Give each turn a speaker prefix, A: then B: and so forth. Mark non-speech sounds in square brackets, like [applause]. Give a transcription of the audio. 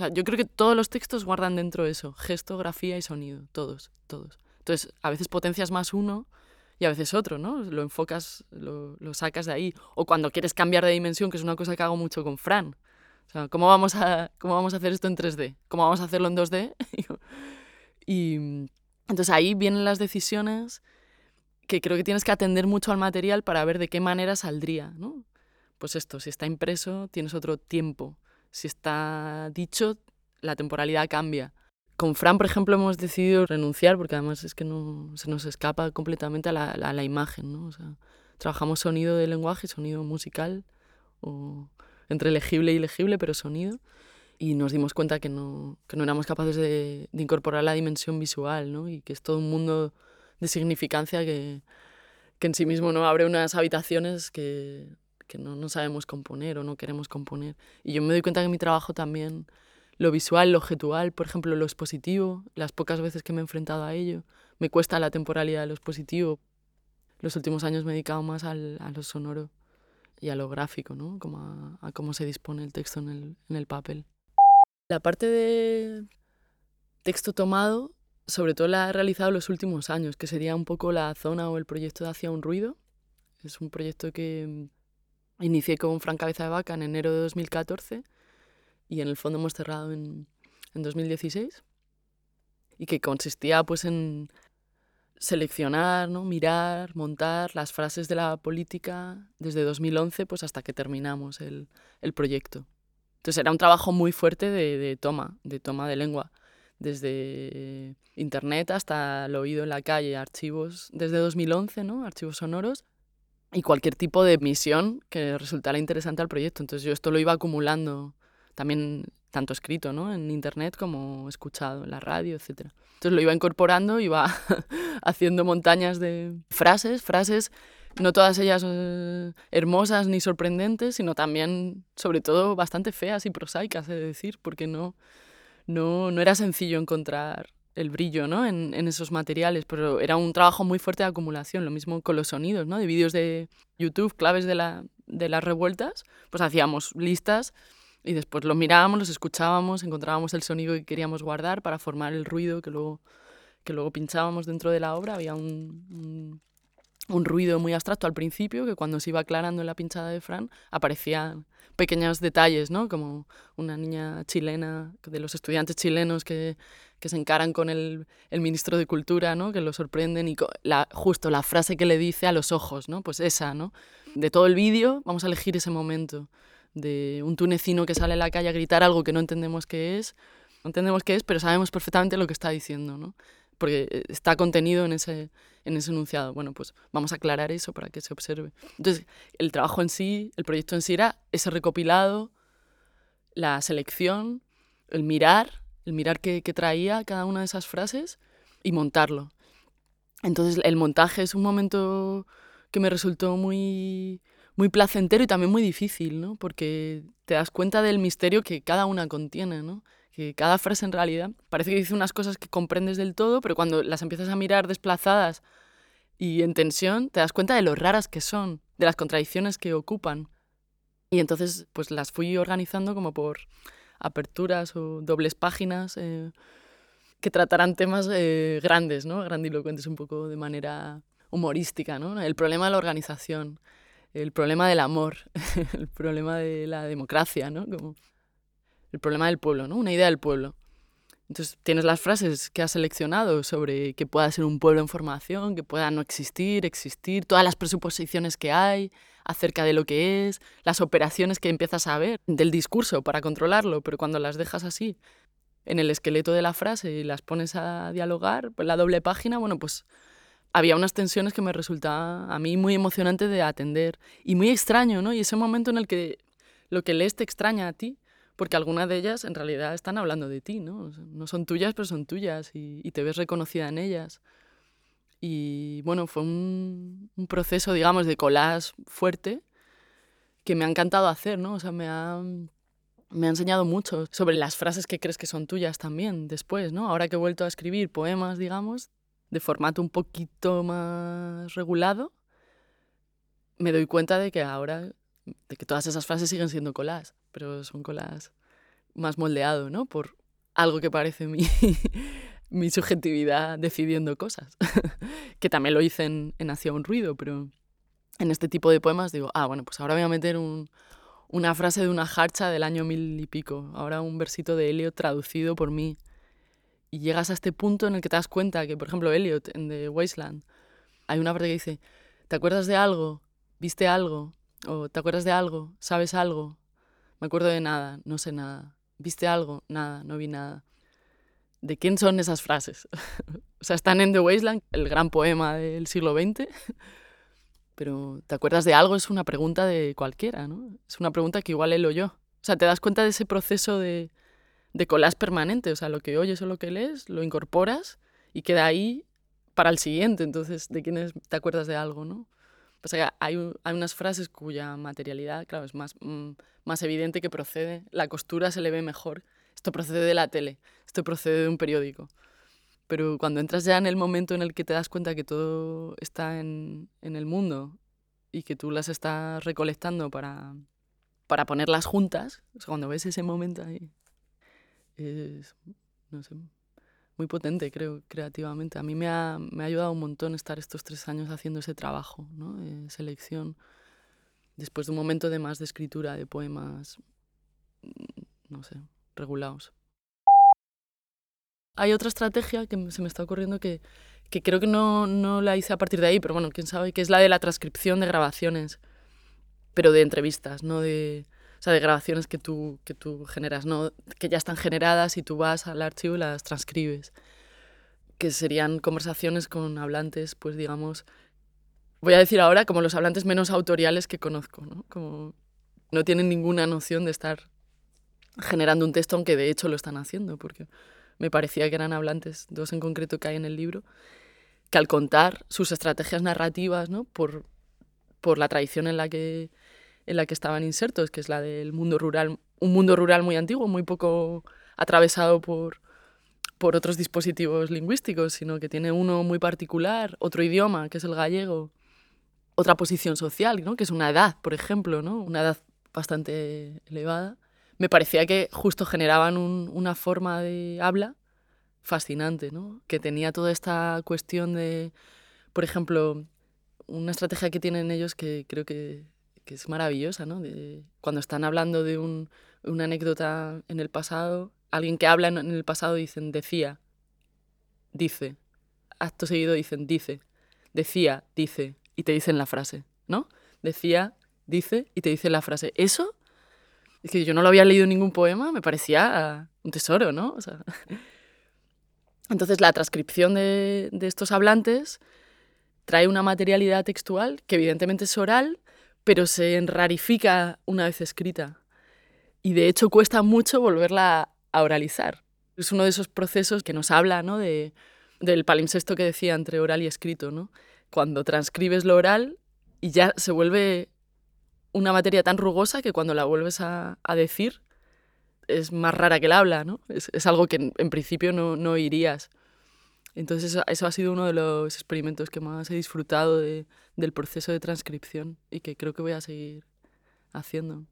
A: sea, yo creo que todos los textos guardan dentro eso, gesto, grafía y sonido, todos, todos. Entonces, a veces potencias más uno y a veces otro, ¿no? Lo enfocas, lo, lo, sacas de ahí. O cuando quieres cambiar de dimensión, que es una cosa que hago mucho con Fran. O sea, ¿cómo vamos a, cómo vamos a hacer esto en 3D? ¿Cómo vamos a hacerlo en 2D? [laughs] y entonces ahí vienen las decisiones que creo que tienes que atender mucho al material para ver de qué manera saldría, ¿no? Pues esto, si está impreso, tienes otro tiempo. Si está dicho, la temporalidad cambia. Con Fran, por ejemplo, hemos decidido renunciar porque además es que no se nos escapa completamente a la, a la imagen, ¿no? O sea, trabajamos sonido de lenguaje, sonido musical, o entre legible y legible, pero sonido. Y nos dimos cuenta que no, que no éramos capaces de, de, incorporar la dimensión visual, ¿no? Y que es todo un mundo de significancia que, que en sí mismo no abre unas habitaciones que, que no, no sabemos componer o no queremos componer. Y yo me doy cuenta que mi trabajo también lo visual, lo objetual, por ejemplo, lo expositivo, las pocas veces que me he enfrentado a ello, me cuesta la temporalidad de lo expositivo. Los últimos años me he dedicado más al, a lo sonoro y a lo gráfico, ¿no? Como a, a cómo se dispone el texto en el, en el papel. La parte de texto tomado, sobre todo la he realizado los últimos años, que sería un poco la zona o el proyecto de Hacia un Ruido. Es un proyecto que inicié con Fran Cabeza de Vaca en enero de 2014 y en el fondo hemos cerrado en, en 2016 y que consistía pues en seleccionar, ¿no? mirar, montar las frases de la política desde 2011 pues hasta que terminamos el, el proyecto. Entonces era un trabajo muy fuerte de, de, toma, de toma de lengua, desde internet hasta el oído en la calle, archivos desde 2011, ¿no? archivos sonoros y cualquier tipo de misión que resultara interesante al proyecto. Entonces yo esto lo iba acumulando también tanto escrito ¿no? en internet como escuchado en la radio, etc. Entonces lo iba incorporando, iba [laughs] haciendo montañas de frases, frases no todas ellas eh, hermosas ni sorprendentes, sino también, sobre todo, bastante feas y prosaicas, es decir, porque no, no, no era sencillo encontrar el brillo ¿no? en, esos materiales, pero era un trabajo muy fuerte de acumulación, lo mismo con los sonidos, ¿no? de vídeos de YouTube, claves de, la, de las revueltas, pues hacíamos listas y después los mirábamos, los escuchábamos, encontrábamos el sonido que queríamos guardar para formar el ruido que luego, que luego pinchábamos dentro de la obra. Había un, un ruido muy abstracto al principio, que cuando se iba aclarando en la pinchada de Fran, aparecían pequeños detalles, ¿no? Como una niña chilena, de los estudiantes chilenos que, que se encaran con el, el, ministro de Cultura, ¿no? Que lo sorprenden y la, justo la frase que le dice a los ojos, ¿no? Pues esa, ¿no? De todo el vídeo vamos a elegir ese momento de un tunecino que sale a la calle a gritar algo que no entendemos qué es, no entendemos qué es, pero sabemos perfectamente lo que está diciendo, ¿no? Porque eh, está contenido en ese, en ese enunciado. Bueno, pues vamos a aclarar eso para que se observe. Entonces, el trabajo en sí, el proyecto en sí era ese recopilado, la selección, el mirar, el mirar que, que traía cada una de esas frases y montarlo. Entonces, el montaje es un momento que me resultó muy muy placentero y también muy difícil, ¿no? Porque te das cuenta del misterio que cada una contiene, ¿no? Que cada frase en realidad parece que dice unas cosas que comprendes del todo, pero cuando las empiezas a mirar desplazadas y en tensión, te das cuenta de lo raras que son, de las contradicciones que ocupan. Y entonces, pues las fui organizando como por aperturas o dobles páginas eh, que tratarán temas eh, grandes, ¿no? Grandilocuentes un poco de manera humorística, ¿no? El problema de la organización, el problema del amor, [laughs] el problema de la democracia, ¿no? El problema del pueblo, ¿no? Una idea del pueblo. Entonces tienes las frases que has seleccionado sobre que pueda ser un pueblo en formación, que pueda no existir, existir, todas las presuposiciones que hay acerca de lo que es, las operaciones que empiezas a ver del discurso para controlarlo, pero cuando las dejas así en el esqueleto de la frase y las pones a dialogar, pues la doble página, bueno, pues había unas tensiones que me resultaba a mí muy emocionante de atender y muy extraño, ¿no? Y ese momento en el que lo que lees te extraña a ti, porque algunas de ellas en realidad están hablando de ti, ¿no? No son tuyas, pero son tuyas y, te ves reconocida en ellas. Y bueno, fue un, un proceso, digamos, de collage fuerte que me ha encantado hacer, ¿no? O sea, me ha, me ha enseñado mucho sobre las frases que crees que son tuyas también después, ¿no? Ahora que he vuelto a escribir poemas, digamos, de formato un poquito más regulado, me doy cuenta de que ahora, de que todas esas frases siguen siendo colas, pero son colas más moldeado, ¿no? Por algo que parece mi, [laughs] mi subjetividad decidiendo cosas. [laughs] que también lo hice en, en Hacía un ruido, pero en este tipo de poemas digo, ah, bueno, pues ahora voy a meter un, una frase de una jarcha del año mil y pico, ahora un versito de Eliot traducido por mí. Y llegas a este punto en el que te das cuenta que, por ejemplo, Eliot en The Wasteland, hay una parte que dice, ¿te acuerdas de algo? ¿Viste algo? ¿O te acuerdas de algo? ¿Sabes algo? Me acuerdo de nada, no sé nada. ¿Viste algo? Nada, no vi nada. ¿De quién son esas frases? [laughs] o sea, están en The Wasteland, el gran poema del siglo XX, [laughs] pero ¿te acuerdas de algo? Es una pregunta de cualquiera, ¿no? Es una pregunta que igual él o yo. O sea, te das cuenta de ese proceso de, de colás permanente. O sea, lo que oyes o lo que lees, lo incorporas y queda ahí para el siguiente. Entonces, ¿de quién te acuerdas de algo, no? Pues hay, hay unas frases cuya materialidad, claro, es más, mm, más evidente que procede. La costura se le ve mejor. Esto procede de la tele, esto procede de un periódico. Pero cuando entras ya en el momento en el que te das cuenta que todo está en, en el mundo y que tú las estás recolectando para, para ponerlas juntas, o sea, cuando ves ese momento ahí, es, no sé, muy potente, creo, creativamente. A mí me ha, me ha ayudado un montón estar estos tres años haciendo ese trabajo, ¿no? de selección, después de un momento de más de escritura, de poemas, mm, no sé, regulados. Hay otra estrategia que se me está ocurriendo que, que creo que no, no, la hice a partir de ahí, pero bueno, quién sabe, que es la de la transcripción de grabaciones, pero de entrevistas, no de, o sea, de grabaciones que tú, que tú generas, no que ya están generadas y tú vas al archivo y las transcribes, que serían conversaciones con hablantes, pues digamos, voy a decir ahora como los hablantes menos autoriales que conozco, ¿no? Como no tienen ninguna noción de estar generando un texto, aunque de hecho lo están haciendo, porque me parecía que eran hablantes, dos en concreto que hay en el libro, que al contar sus estrategias narrativas, ¿no? por, por la tradición en la, que, en la que estaban insertos, que es la del mundo rural, un mundo rural muy antiguo, muy poco atravesado por, por otros dispositivos lingüísticos, sino que tiene uno muy particular, otro idioma, que es el gallego, otra posición social, ¿no? que es una edad, por ejemplo, ¿no? una edad bastante elevada me parecía que justo generaban una forma de habla fascinante, ¿no? Que tenía toda esta cuestión de, por ejemplo, una estrategia que tienen ellos que creo que, es maravillosa, ¿no? De, cuando están hablando de una anécdota en el pasado, alguien que habla en el pasado dicen decía, dice, acto seguido dicen dice, decía, dice, y te dicen la frase, ¿no? Decía, dice, y te dicen la frase. Eso es que yo no lo había leído en ningún poema, me parecía un tesoro, ¿no? [laughs] entonces la transcripción de, de, estos hablantes trae una materialidad textual que evidentemente es oral, pero se enrarifica una vez escrita. Y de hecho cuesta mucho volverla a oralizar. Es uno de esos procesos que nos habla ¿no? de, del palimpsesto que decía entre oral y escrito. ¿no? Cuando transcribes lo oral y ya se vuelve una materia tan rugosa que cuando la vuelves a, decir es más rara que el habla, ¿no? Es, es algo que en, principio no, no, oirías. Entonces eso, eso, ha sido uno de los experimentos que más he disfrutado de, del proceso de transcripción y que creo que voy a seguir haciendo.